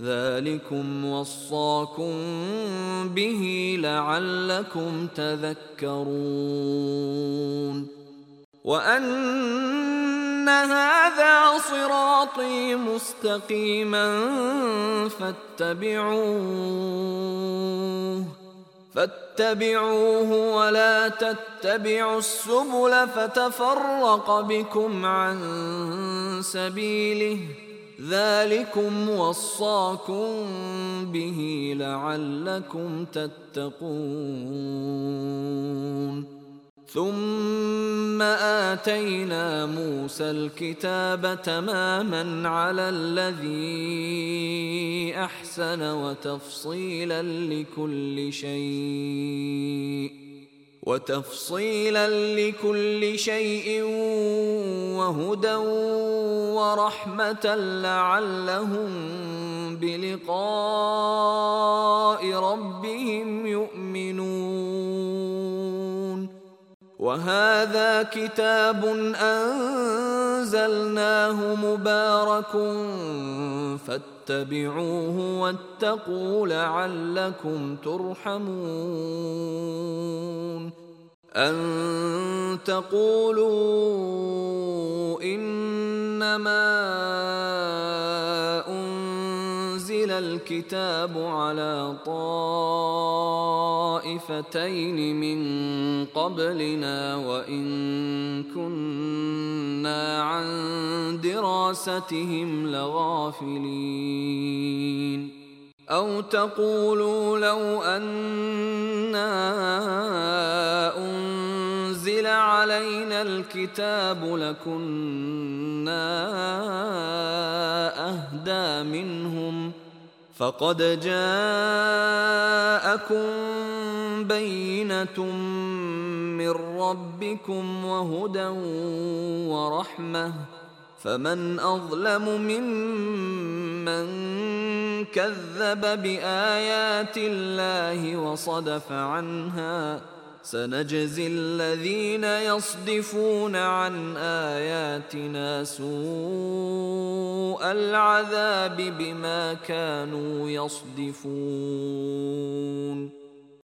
ذلكم وصاكم به لعلكم تذكرون. وأن هذا صراطي مستقيما فاتبعوه. فاتبعوه ولا تتبعوا السبل فتفرق بكم عن سبيله. ذلكم وصاكم به لعلكم تتقون. ثم آتينا موسى الكتاب تماما على الذي أحسن وتفصيلا لكل شيء. وتفصيلا لكل شيء وهدى ورحمة لعلهم بلقاء ربهم يؤمنون. وهذا كتاب أنزلناه مبارك فاتبعوه واتقوا لعلكم ترحمون. أن تقولوا إنما أنزل الكتاب على طائفتين من قبلنا وإن كنا عن دراستهم لغافلين. أو تقولوا لو أنا علينا الكتاب لكنا أهدى منهم فقد جاءكم بينة من ربكم وهدى ورحمة فمن أظلم ممن كذب بآيات الله وصدف عنها سنجزي الذين يصدفون عن آياتنا سوء العذاب بما كانوا يصدفون.